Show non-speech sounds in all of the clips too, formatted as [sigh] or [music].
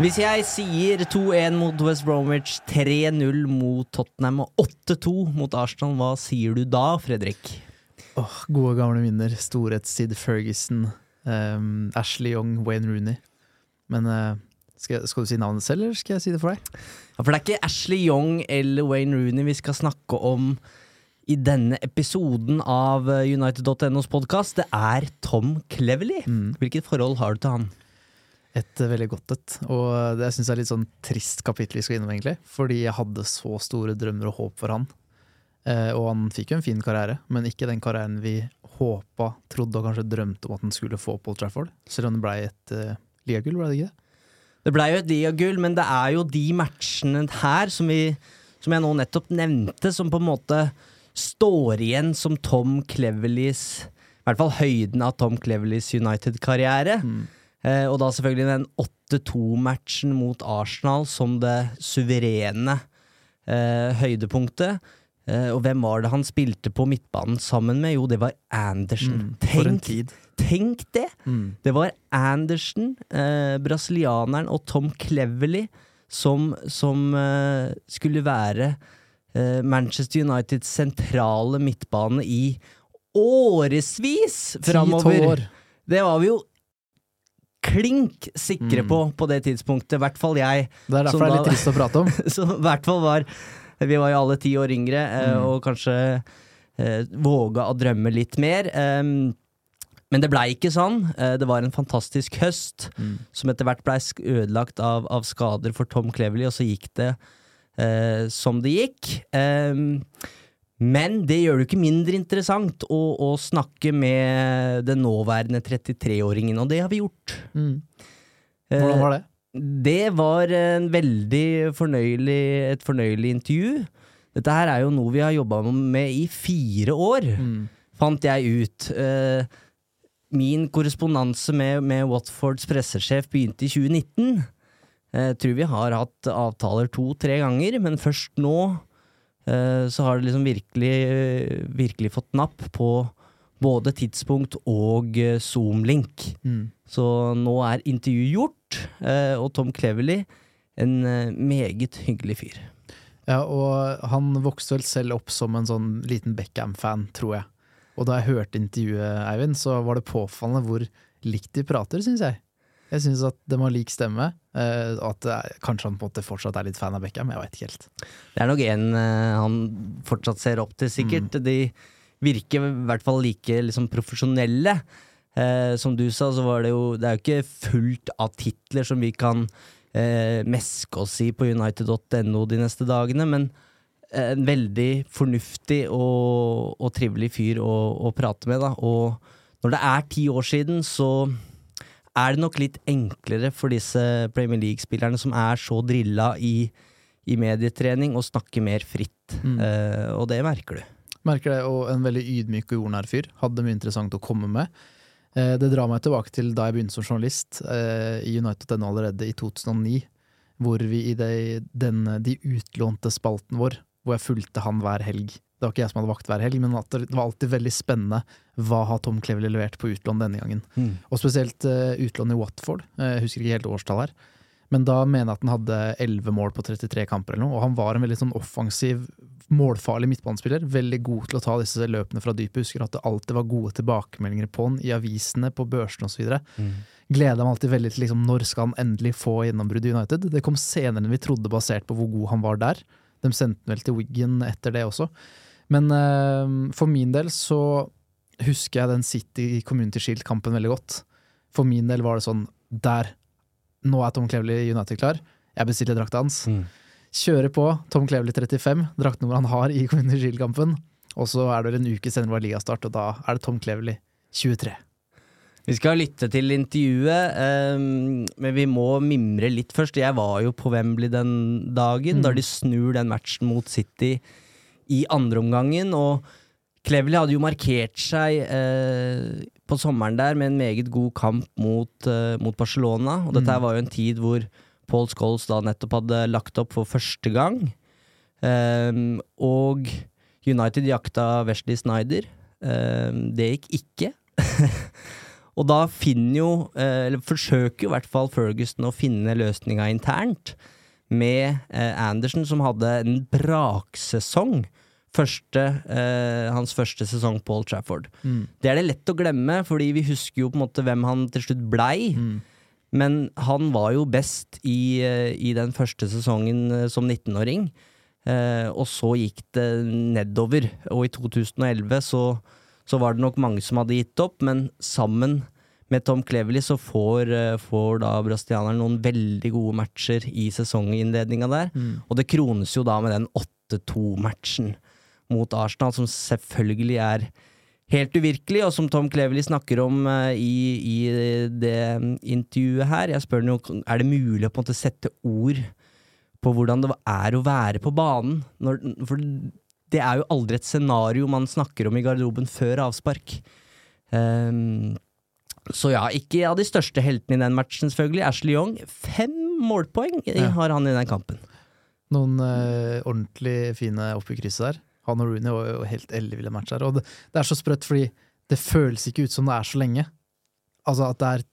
Hvis jeg sier 2-1 mot West Bromwich, 3-0 mot Tottenham og 8-2 mot Arsenal, hva sier du da, Fredrik? Åh, gode gamle minner. Storhetstid Ferguson, um, Ashley Young, Wayne Rooney. Men uh, skal, skal du si navnet selv, eller skal jeg si det for deg? Ja, for det er ikke Ashley Young eller Wayne Rooney vi skal snakke om i denne episoden av eh, United.nos podkast. Det er Tom Cleverley. Hvilket forhold har du til han? Et eh, veldig godt et. Og det jeg er litt sånn trist kapittel vi skal innom, egentlig. Fordi jeg hadde så store drømmer og håp for han. Eh, og han fikk jo en fin karriere, men ikke den karrieren vi håpa, trodde og kanskje drømte om at han skulle få på Old Trafford. Selv om det blei et uh, ligagull, ble det ikke det? Det blei jo et ligagull, men det er jo de matchene her som, vi, som jeg nå nettopp nevnte, som på en måte står igjen som Tom Cleverleys I hvert fall høyden av Tom Cleverleys United-karriere. Eh, og da selvfølgelig den 8-2-matchen mot Arsenal som det suverene eh, høydepunktet. Eh, og hvem var det han spilte på midtbanen sammen med? Jo, det var Andersen. Mm, Tenk, tenk det! Mm. Det var Andersen, eh, brasilianeren og Tom Cleverley som, som eh, skulle være Manchester Uniteds sentrale midtbane i årevis framover. Det var vi jo klink sikre Mm. på på det tidspunktet. I hvert fall jeg. Det er derfor det er litt trist å prate om. [laughs] som i hvert fall var Vi var jo alle ti år yngre, eh, Mm. og kanskje eh, våga å drømme litt mer. Um, men det blei ikke sånn. Eh, det var en fantastisk høst, Mm. som etter hvert blei ødelagt av, av skader for Tom Cleverley, og så gikk det eh, som det gikk. Um, men det gjør det ikke mindre interessant å, å snakke med den nåværende 33-åringen, og det har vi gjort. Mm. Eh, Hvordan var det? det var en veldig fornøyelig, et fornøyelig intervju. Dette her er jo noe vi har jobba med i fire år, Mm. fant jeg ut. Eh, min korrespondanse med, med Watfords pressesjef begynte i 2019. Jeg tror vi har hatt avtaler to-tre ganger, men først nå eh, så har det liksom virkelig, virkelig fått napp på både tidspunkt og eh, Zoom-link. Mm. Så nå er intervjuet gjort, eh, og Tom Cleverly en eh, meget hyggelig fyr. Ja, og han vokste vel selv opp som en sånn liten Beckham-fan, tror jeg. Og da jeg hørte intervjuet, Eivind, så var det påfallende hvor likt de prater, syns jeg. Jeg syns at de har lik stemme. eh, og at det er, kanskje han på en måte fortsatt er litt fan av Beckham, jeg veit ikke helt. Det er nok en eh, han fortsatt ser opp til, sikkert. De virker i hvert fall like liksom, profesjonelle. Eh, som du sa, så var det jo Det er jo ikke fullt av titler som vi kan eh, meske oss i på united.no de neste dagene, men eh, en veldig fornuftig og, og trivelig fyr å, å prate med, da. Og når det er ti år siden, så er det nok litt enklere for disse Premier League-spillerne som er så drilla i, i medietrening, å snakke mer fritt. Eh, og det merker du. Merker det, og en veldig ydmyk og jordnær fyr. Hadde mye interessant å komme med. Uh, det drar meg tilbake til da jeg begynte som journalist uh, i United.no allerede i 2009. Hvor vi i de, den, de utlånte spalten vår, hvor jeg fulgte han hver helg Det var ikke jeg som hadde vakt hver helg, men at det var alltid veldig spennende hva har Tom Cleverley levert på utlån denne gangen. Mm. Og spesielt uh, utlån i Watford. Uh, jeg husker ikke helt årstall her. Men da mener jeg at han hadde 11 mål på 33 kamper eller noe, og han var en veldig sånn offensiv, målfarlig midtbanespiller. Veldig god til å ta disse løpene fra dypet. Husker at det alltid var gode tilbakemeldinger på han i avisene, på børsene osv. Mm. Gleda meg alltid veldig til liksom, når skal han endelig få gjennombrudd i United. Det kom senere enn vi trodde, basert på hvor god han var der. De sendte vel til Wiggen etter det også. Men uh, for min del så husker jeg den City Community Shield-kampen veldig godt. For min del var det sånn Der! Nå er Tom Cleverley United klar. Jeg bestiller drakta hans. Mm. Kjører på Tom Cleverley 35, draktnummeret han har i Community Shield-kampen. Og så er det vel en uke senere var ligastart, og da er det Tom Cleverley 23. Vi skal lytte til intervjuet, um, men vi må mimre litt først. Jeg var jo på Wembley den dagen, Mm. da de snur den matchen mot City i andreomgangen. Og Cleverley hadde jo markert seg eh, på sommeren der med en meget god kamp mot, eh, mot Barcelona. Og dette mm. var jo en tid hvor Paul Scholes da nettopp hadde lagt opp for første gang. Um, og United jakta Wesley Snyder. Um, det gikk ikke. [laughs] Og da finner jo, eh, eller forsøker jo i hvert fall Ferguson å finne løsninga internt, med Andersen Anderson, som hadde en braksesong. Første, eh, hans første sesong på Old Trafford. Mm. Det er det lett å glemme, fordi vi husker jo på en måte hvem han til slutt blei. Mm. Men han var jo best i, eh, i den første sesongen eh, som 19-åring. Eh, og så gikk det nedover. Og i 2011 så, så var det nok mange som hadde gitt opp, men sammen med Tom Cleverley så får, eh, får da brasilianeren noen veldig gode matcher i sesonginnledninga der. Mm. Og det krones jo da med den 8-2-matchen mot Arsenal, som selvfølgelig er helt uvirkelig, og som Tom Cleverly snakker om eh, i, i det intervjuet her. Jeg spør ham jo er det mulig å på en måte sette ord på hvordan det er å være på banen. Når, for det er jo aldri et scenario man snakker om i garderoben før avspark. Um, så ja, ikke av de største heltene i den matchen, selvfølgelig. Ashley Young, fem målpoeng Ja. har han i den kampen. Noen uh, ordentlig fine opp i krysset der. Han og Rooney var jo helt elleville matcher. Og det, det er så sprøtt, fordi det føles ikke ut som det er så lenge. Altså at det er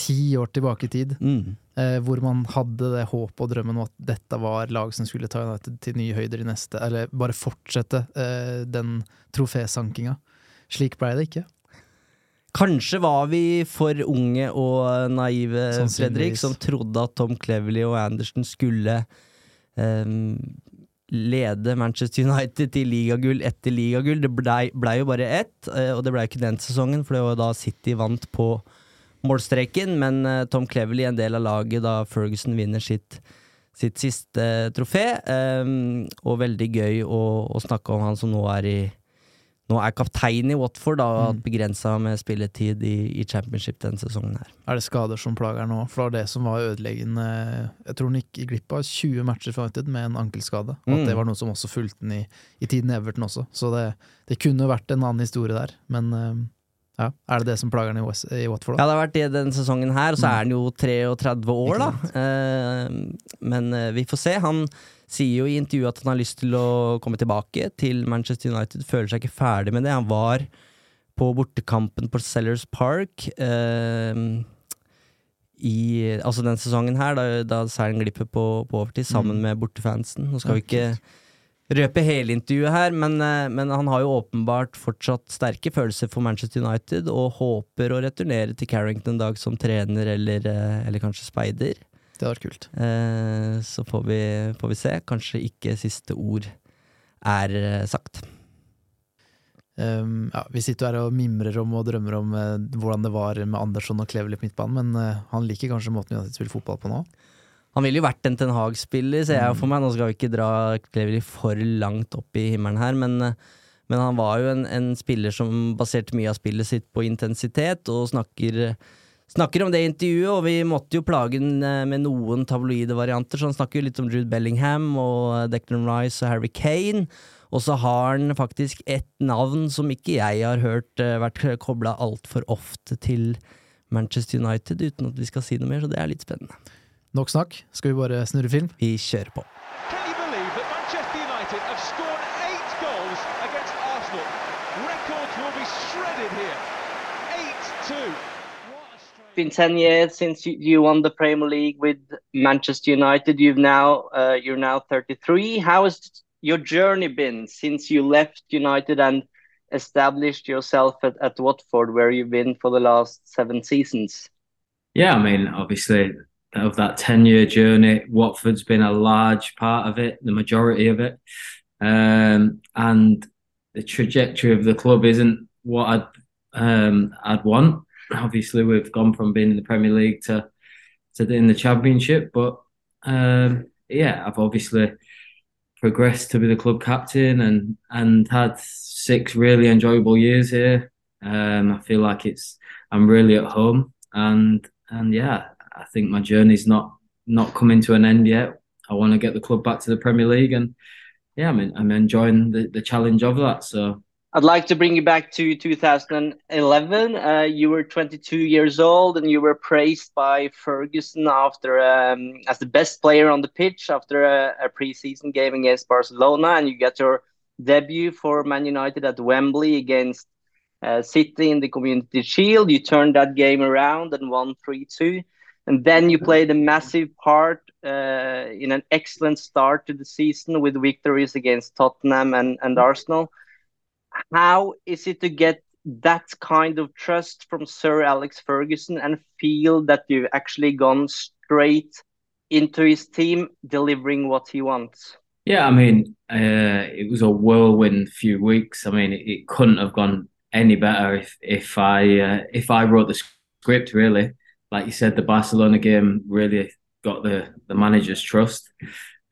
ti år tilbake i tid, Mm. eh, hvor man hadde det håpet og drømmen om at dette var lag som skulle ta United til nye høyder i neste, eller bare fortsette eh, den trofésankinga. Slik blei det ikke. Kanskje var vi for unge og naive, Fredrik, som trodde at Tom Cleverley og Andersen skulle ehm, lede Manchester United til ligagull etter ligagull. Det blei ble jo bare ett, eh, og det blei ikke den sesongen, for det var da City vant på målstreken, men eh, Tom Cleverley en del av laget da Ferguson vinner sitt, sitt siste trofé, ehm, og veldig gøy å, å snakke om han som nå er i nå er kaptein i Watford, da, og hatt begrensa med spilletid i, i championship denne sesongen her. Er det skader som plager nå? For det var det som var ødeleggende. Jeg tror han gikk glipp av 20 matcher for United med en ankelskade. Og at Mm. det var noe som også fulgte den i, i tiden i Everton også. Så det, det kunne vært en annen historie der. Men eh, ja, er det det som plager han i, Watford? Ja, det har vært det denne sesongen her, og så er han jo 33 år, da. Eh, men eh, vi får se. Han sier jo i intervjuet at han har lyst til å komme tilbake til Manchester United. Føler seg ikke ferdig med det. Han var på bortekampen på Sellers Park eh, i altså den sesongen her, da, da seieren glipper på, på overtid, sammen Mm. med bortefansen. Nå skal vi ikke røpe hele intervjuet her, men, eh, men han har jo åpenbart fortsatt sterke følelser for Manchester United, og håper å returnere til Carrington en dag som trener eller, eh, eller kanskje speider. Det hadde vært kult. Eh, Så får vi, får vi se. Kanskje ikke siste ord er sagt. Um, ja, vi sitter her og mimrer om og drømmer om uh, hvordan det var med Andersson og Kleveli på midtbanen, men uh, han liker kanskje måten United spiller fotball på nå? Han ville jo vært en Ten Hag-spiller, ser jeg for meg. Nå skal vi ikke dra Cleverly for langt opp i himmelen her, men, men han var jo en, en spiller som baserte mye av spillet sitt på intensitet, og snakker, snakker om det intervjuet, og vi måtte jo plage den eh, med noen tabloide varianter, så han snakker jo litt om Jude Bellingham og Declan Rice og Harry Kane. Og så har han faktisk et navn som ikke jeg har hørt eh, vært kobla altfor ofte til Manchester United, uten at vi skal si noe mer, så det er litt spennende. Nok snakk. Skal vi bare snurre film? Vi kjører på. been 10 years since you, won the Premier League with Manchester United. You've now uh, you're now 33. How has your journey been since you left United and established yourself at, at Watford, where you've been for the last seven seasons? Yeah, I mean, obviously of that 10 year journey, Watford's been a large part of it, the majority of it. Um, and the trajectory of the club isn't what I'd um, I'd want. Obviously, we've gone from being in the Premier League to to in the Championship, but um, yeah, I've obviously progressed to be the club captain and and had six really enjoyable years here. Um, I feel like it's I'm really at home, and and yeah, I think my journey's not not coming to an end yet. I want to get the club back to the Premier League, and yeah, I mean I'm enjoying the, the challenge of that. So I'd like to bring you back to 2011. Uh, you were 22 years old and you were praised by Ferguson after um, as the best player on the pitch after a, a preseason game against Barcelona, and you get your debut for Man United at Wembley against uh, City in the Community Shield. You turned that game around and won 3-2, and then you played a massive part uh, in an excellent start to the season with victories against Tottenham and, and Arsenal how is it to get that kind of trust from Sir Alex Ferguson and feel that you've actually gone straight into his team, delivering what he wants? Yeah, I mean, uh, it was a whirlwind few weeks. I mean, it, it couldn't have gone any better if if I uh, if I wrote the script. Really, like you said, the Barcelona game really got the the manager's trust.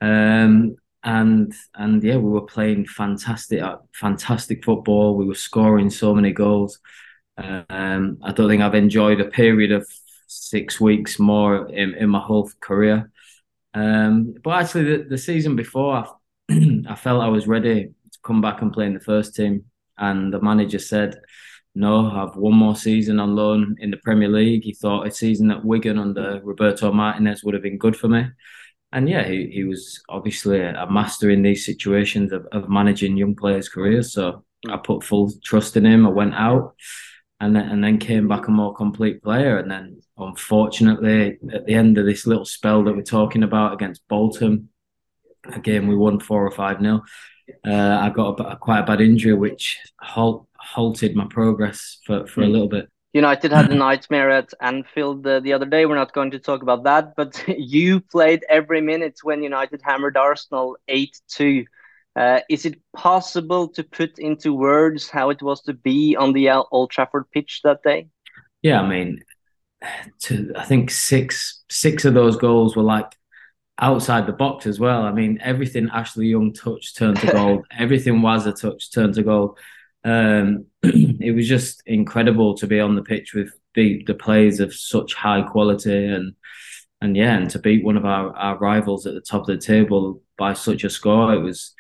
Um, and and yeah, we were playing fantastic, uh, fantastic football. We were scoring so many goals. Um, I don't think I've enjoyed a period of six weeks more in, in my whole career. Um, but actually, the, the season before, I, [clears throat] I felt I was ready to come back and play in the first team. And the manager said, "No, I've one more season on loan in the Premier League." He thought a season at Wigan under Roberto Martinez would have been good for me and yeah, he, he was obviously a master in these situations of, of managing young players' careers. So I put full trust in him. I went out and then, and then came back a more complete player. And then, unfortunately, at the end of this little spell that we're talking about against Bolton, a game we won four or five nil, uh, I got a, a, quite a bad injury, which halt, halted my progress for, for a hmm. little bit. United had a nightmare at Anfield uh, the other day. We're not going to talk about that, but [laughs] you played every minute when United hammered Arsenal 8 2. Uh, is it possible to put into words how it was to be on the Old Trafford pitch that day? Yeah, I mean, to, I think six six of those goals were like outside the box as well. I mean, everything Ashley Young touched turned to [laughs] goal. everything was a touch turned to goal. Um, [clears throat] it was just incredible to be on the pitch with the the players of such high quality and and yeah, and to beat one of our, our rivals at the top of the table by such a score, it was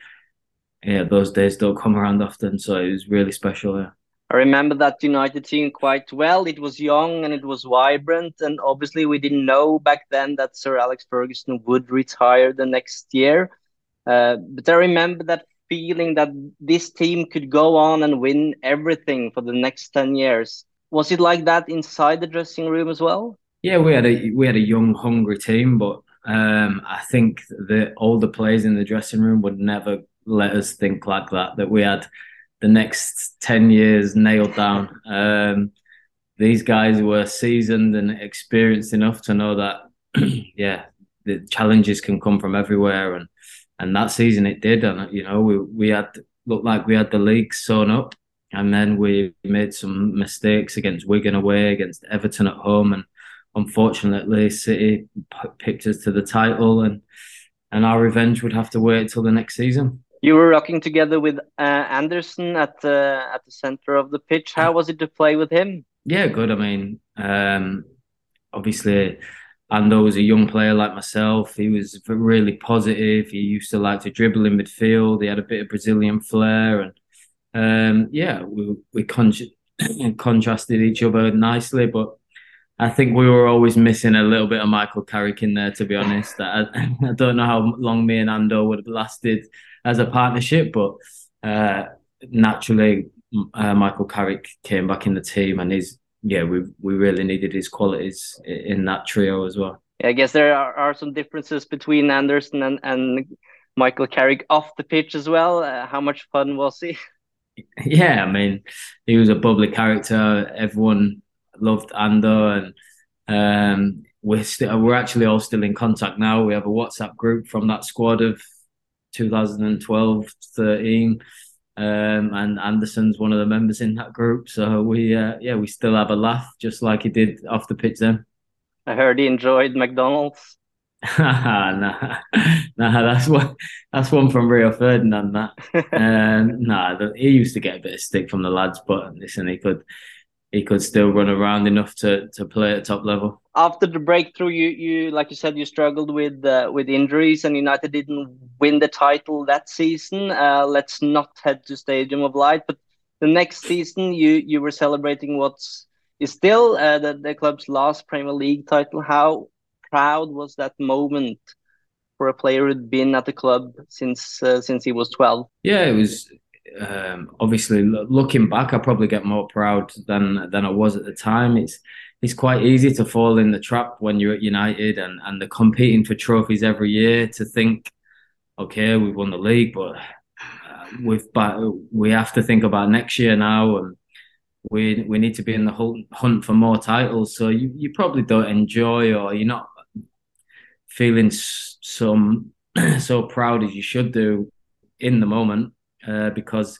yeah, those days don't come around often, so it was really special. Yeah. I remember that United team quite well. It was young and it was vibrant, and obviously we didn't know back then that Sir Alex Ferguson would retire the next year. Uh, but I remember that feeling that this team could go on and win everything for the next 10 years. Was it like that inside the dressing room as well? Yeah, we had a we had a young, hungry team, but um, I think the older players in the dressing room would never let us think like that. That we had the next ten years nailed down. Um, these guys were seasoned and experienced enough to know that, [clears throat] yeah, the challenges can come from everywhere, and and that season it did, and you know we we had looked like we had the league sewn up, and then we made some mistakes against Wigan away, against Everton at home, and unfortunately City p- picked us to the title, and and our revenge would have to wait till the next season. You were rocking together with uh, Anderson at the at the center of the pitch. How was it to play with him? Yeah, good. I mean, um, obviously Ando was a young player like myself. He was really positive. He used to like to dribble in midfield. He had a bit of Brazilian flair, and um, yeah, we we con- [clears throat] contrasted each other nicely. But I think we were always missing a little bit of Michael Carrick in there. To be honest, I, I [laughs] don't know how long me and Ando would have lasted as a partnership, but uh, naturally, uh, Michael Carrick came back in the team, and he's yeah, we we really needed his qualities in that trio as well. I guess there are, are some differences between Anderson and, and Michael Carrick off the pitch as well. Uh, how much fun was he? [laughs] Yeah, I mean, he was a bubbly character. Everyone loved Ando, and um, we're still we're actually all still in contact now. We have a WhatsApp group from that squad of 2012, 13. Um, and Anderson's one of the members in that group. So we, uh, yeah, we still have a laugh, just like he did off the pitch then. I heard he enjoyed McDonald's. [laughs] nah, nah, that's one. That's one from Rio Ferdinand. That, [laughs] um, nah, the, he used to get a bit of stick from the lads, but listen, he could, he could still run around enough to to play at top level. After the breakthrough, you you like you said, you struggled with uh, with injuries, and United didn't win the title that season. Uh, let's not head to Stadium of Light, but the next season, you you were celebrating what's is still uh, the, the club's last Premier League title. How proud was that moment for a player who'd been at the club since uh, since he was 12? Yeah, it was um, obviously looking back, I probably get more proud than than I was at the time. It's it's quite easy to fall in the trap when you're at United and and they're competing for trophies every year to think, okay, we've won the league, but uh, we've but we have to think about next year now and we we need to be in the hunt for more titles. So you, you probably don't enjoy or you're not feeling some [clears throat] so proud as you should do in the moment uh, because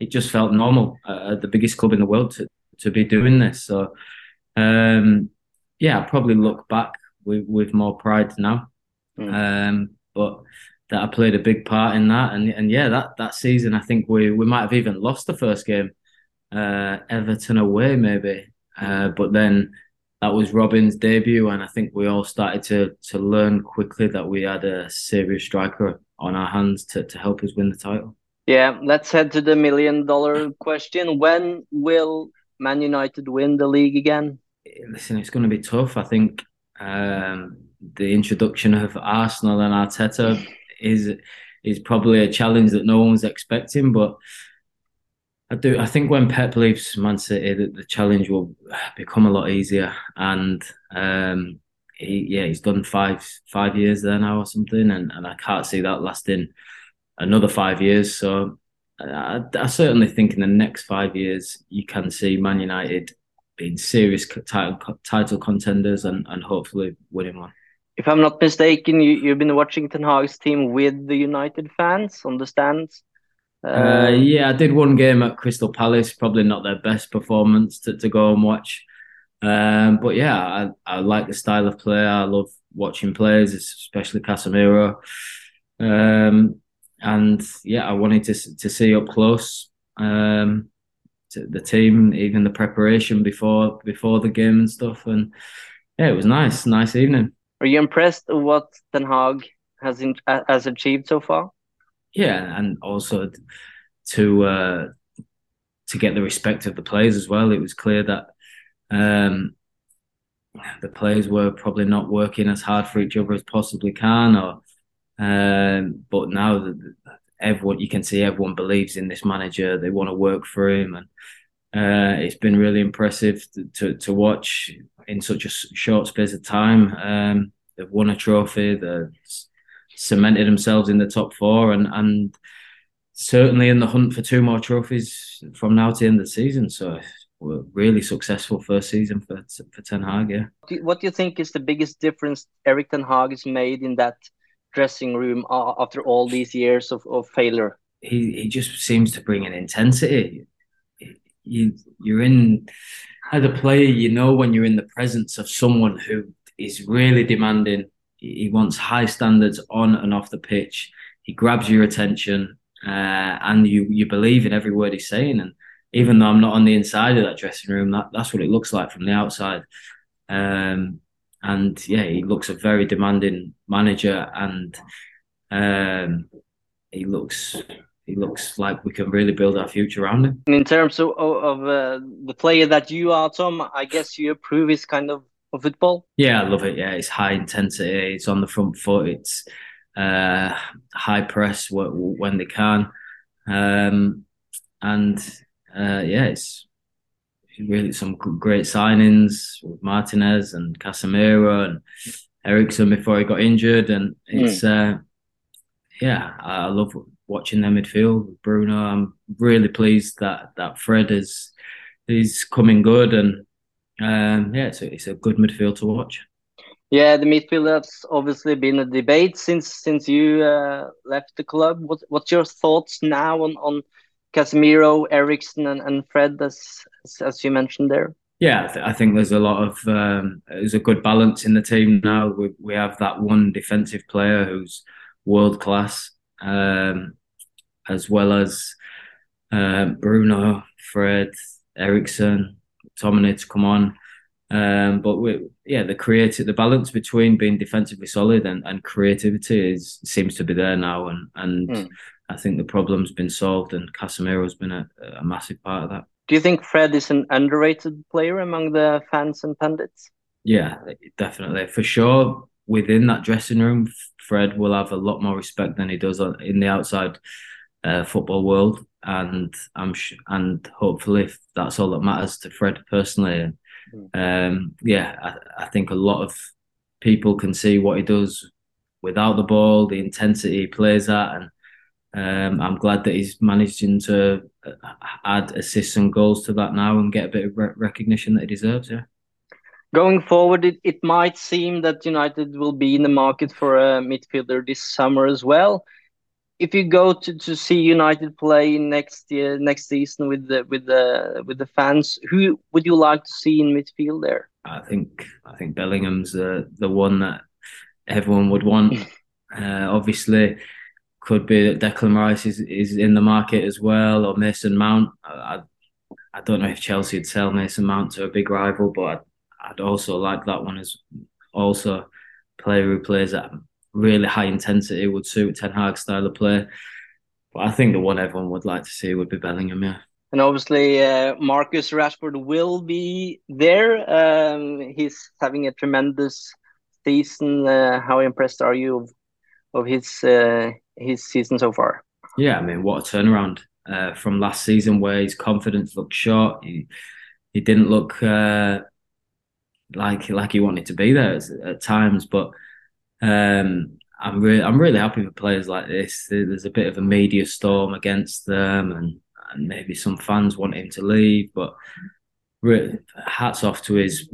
it just felt normal uh, at the biggest club in the world to to be doing this. So um, yeah, I probably look back with with more pride now. Mm. Um, but that I played a big part in that, and and yeah, that that season I think we we might have even lost the first game uh, Everton away, maybe. Uh, but then that was Robin's debut, and I think we all started to to learn quickly that we had a serious striker on our hands to, to help us win the title. Yeah, let's head to the million dollar question. When will Man United win the league again? Listen, it's going to be tough. I think um, the introduction of Arsenal and Arteta is is probably a challenge that no one was expecting, but I do. I think when Pep leaves Man City, the, the challenge will become a lot easier. And um, he, yeah, he's done five five years there now or something, and, and I can't see that lasting another five years. So I, I certainly think in the next five years you can see Man United being serious title title contenders and, and hopefully winning one. If I'm not mistaken, you, you've been watching Ten Hag's team with the United fans on the stands. Uh, um, yeah, I did one game at Crystal Palace. Probably not their best performance to, to go and watch. Um, but yeah, I, I like the style of play. I love watching players, especially Casemiro. Um, and yeah, I wanted to to see up close um, the team, even the preparation before before the game and stuff. And yeah, it was nice, nice evening. Are you impressed with what Ten Hag has in, has achieved so far? Yeah, and also to uh, to get the respect of the players as well. It was clear that um, the players were probably not working as hard for each other as possibly can, or um, but now everyone you can see everyone believes in this manager. They want to work for him, and uh, it's been really impressive to, to, to watch in such a short space of time. Um, they've won a trophy. They've cemented themselves in the top four and and certainly in the hunt for two more trophies from now to end of the season. So we're really successful first season for for Ten Hag. Yeah. What do you think is the biggest difference Erik Ten Hag has made in that dressing room after all these years of, of failure? He he just seems to bring an intensity. You you're in as a player, you know when you're in the presence of someone who is really demanding he wants high standards on and off the pitch. He grabs your attention, uh, and you you believe in every word he's saying. And even though I'm not on the inside of that dressing room, that, that's what it looks like from the outside. Um, and yeah, he looks a very demanding manager, and um, he looks he looks like we can really build our future around him. In terms of, of uh, the player that you are, Tom, I guess you approve his kind of of football? Yeah, I love it. Yeah, it's high intensity. It's on the front foot. It's uh, high press when they can, um, and uh, yeah, it's really some great signings with Martinez and Casemiro and Eriksen before he got injured, and it's mm. uh, yeah, I love watching their midfield. Bruno, I'm really pleased that that Fred is is coming good, and um, yeah, it's a, it's a good midfield to watch. Yeah, the midfield has obviously been a debate since since you uh, left the club. What what's your thoughts now on on Casemiro, Eriksen, and, and Fred, as as you mentioned there? Yeah, I, th I think there's a lot of um, there's a good balance in the team now. We we have that one defensive player who's world class, um, as well as uh, Bruno, Fred, Eriksen, Tomine to come on. Um, but we, yeah, the creative, the balance between being defensively solid and, and creativity is seems to be there now, and and mm. I think the problem's been solved, and Casemiro's been a, a massive part of that. Do you think Fred is an underrated player among the fans and pundits? Yeah, definitely, for sure. Within that dressing room, Fred will have a lot more respect than he does in the outside uh, football world, and I'm sh- and hopefully that's all that matters to Fred personally. Um, yeah, I, I, think a lot of people can see what he does without the ball, the intensity he plays at, and um, I'm glad that he's managing to uh, add assists and goals to that now and get a bit of re- recognition that he deserves. Yeah. Going forward, it, it might seem that United will be in the market for a midfielder this summer as well if you go to, to see United play next year, next season with the with the with the fans, who would you like to see in midfield there? I think I think Bellingham's the the one that everyone would want. [laughs] uh, obviously, could be that Declan Rice is, is in the market as well, or Mason Mount. I, I don't know if Chelsea would sell Mason Mount to a big rival, but I'd, I'd also like that one as also player who plays at really high intensity would suit Ten Hag style of play. But I think the one everyone would like to see would be Bellingham, yeah. And obviously, uh, Marcus Rashford will be there. Um, he's having a tremendous season. Uh, how impressed are you of, of his uh, his season so far? Yeah, I mean, what a turnaround uh, from last season where his confidence looked short. He he didn't look uh, like like he wanted to be there at, at times, but um, I'm really, I'm really happy for players like this. There's a bit of a media storm against them, and, and maybe some fans want him to leave. But really, hats off to his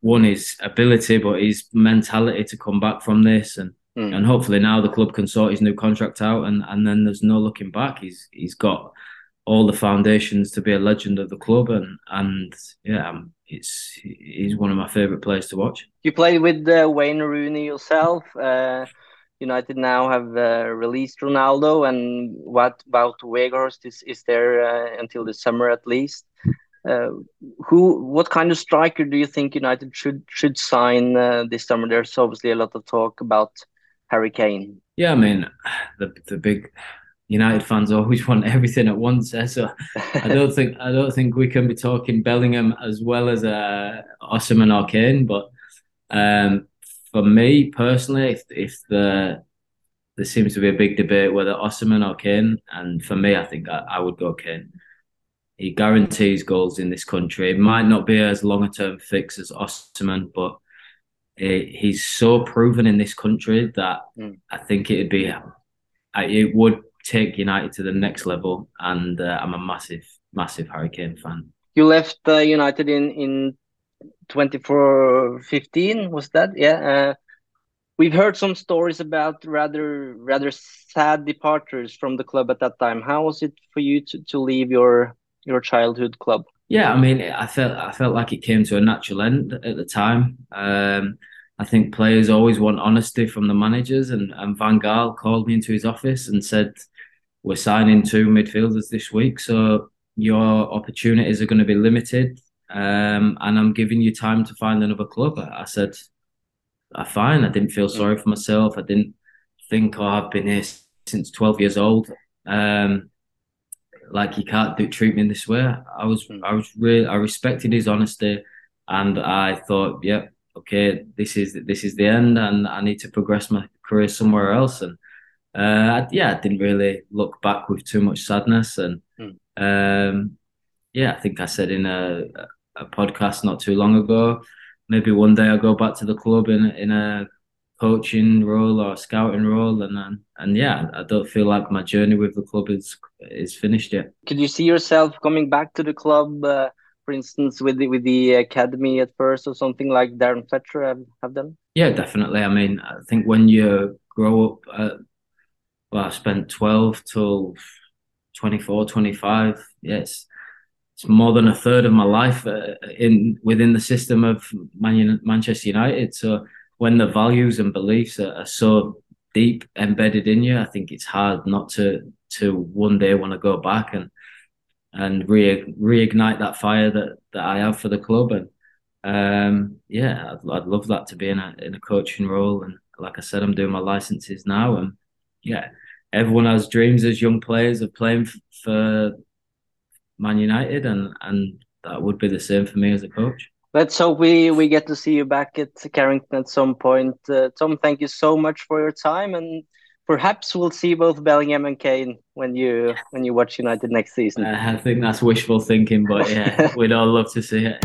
one his ability, but his mentality to come back from this, and mm. and hopefully now the club can sort his new contract out, and and then there's no looking back. He's he's got all the foundations to be a legend of the club, and and yeah, um, it's he's one of my favourite players to watch. You played with uh, Wayne Rooney yourself. Uh, United now have uh, released Ronaldo, and what about Weghorst is is there uh, until the summer at least. Uh, who, what kind of striker do you think United should should sign uh, this summer? There's obviously a lot of talk about Harry Kane. Yeah, I mean, the the big United fans always [laughs] want everything at once. Eh? So I [laughs] don't think I don't think we can be talking Bellingham as well as uh, Osimhen or Kane. But um, for me personally, if, if the there seems to be a big debate whether Osimhen or Kane, and for me, I think I, I would go Kane. He guarantees goals in this country. It might not be as long a term fix as Osman, but he's so proven in this country that mm. I think it'd be it would take United to the next level, and uh, I'm a massive, massive Harry Kane fan. You left uh, United in in 2415, was that? Yeah. Uh, we've heard some stories about rather rather sad departures from the club at that time. How was it for you to, to leave your your childhood club? Yeah, I mean, I felt I felt like it came to a natural end at the time. Um, I think players always want honesty from the managers, and, and Van Gaal called me into his office and said, "We're signing two midfielders this week, so your opportunities are going to be limited, um, and I'm giving you time to find another club." I said, "I fine." I didn't feel sorry for myself. I didn't think, "Oh, I've been here since 12 years old." Um, like you can't do treat me this way. I was, I was really, I respected his honesty, and I thought, "Yep." Okay, this is this is the end, and I need to progress my career somewhere else. And uh, yeah, I didn't really look back with too much sadness, and mm. um, yeah, I think I said in a, a podcast not too long ago, maybe one day I'll go back to the club in in a coaching role or scouting role, and and yeah, I don't feel like my journey with the club is is finished yet. Could you see yourself coming back to the club, uh, for instance, with the with the academy at first, or something like Darren Fletcher have, have done? Yeah, definitely. I mean, I think when you grow up, uh, well, I spent twelve till 24, 25. Yes, it's more than a third of my life uh, in within the system of Man- Manchester United. So when the values and beliefs are, are so deep embedded in you, I think it's hard not to to one day want to go back and and re reignite that fire that that I have for the club. And um, yeah, I'd, I'd love that to be in a in a coaching role. And like I said, I'm doing my licenses now, and yeah, everyone has dreams as young players of playing for Man United, and and that would be the same for me as a coach let's hope we we get to see you back at Carrington at some point. Uh, Tom, thank you so much for your time, and perhaps we'll see both Bellingham and Kane when you when you watch United next season. Uh, I think that's wishful thinking, but yeah, [laughs] we'd all love to see it.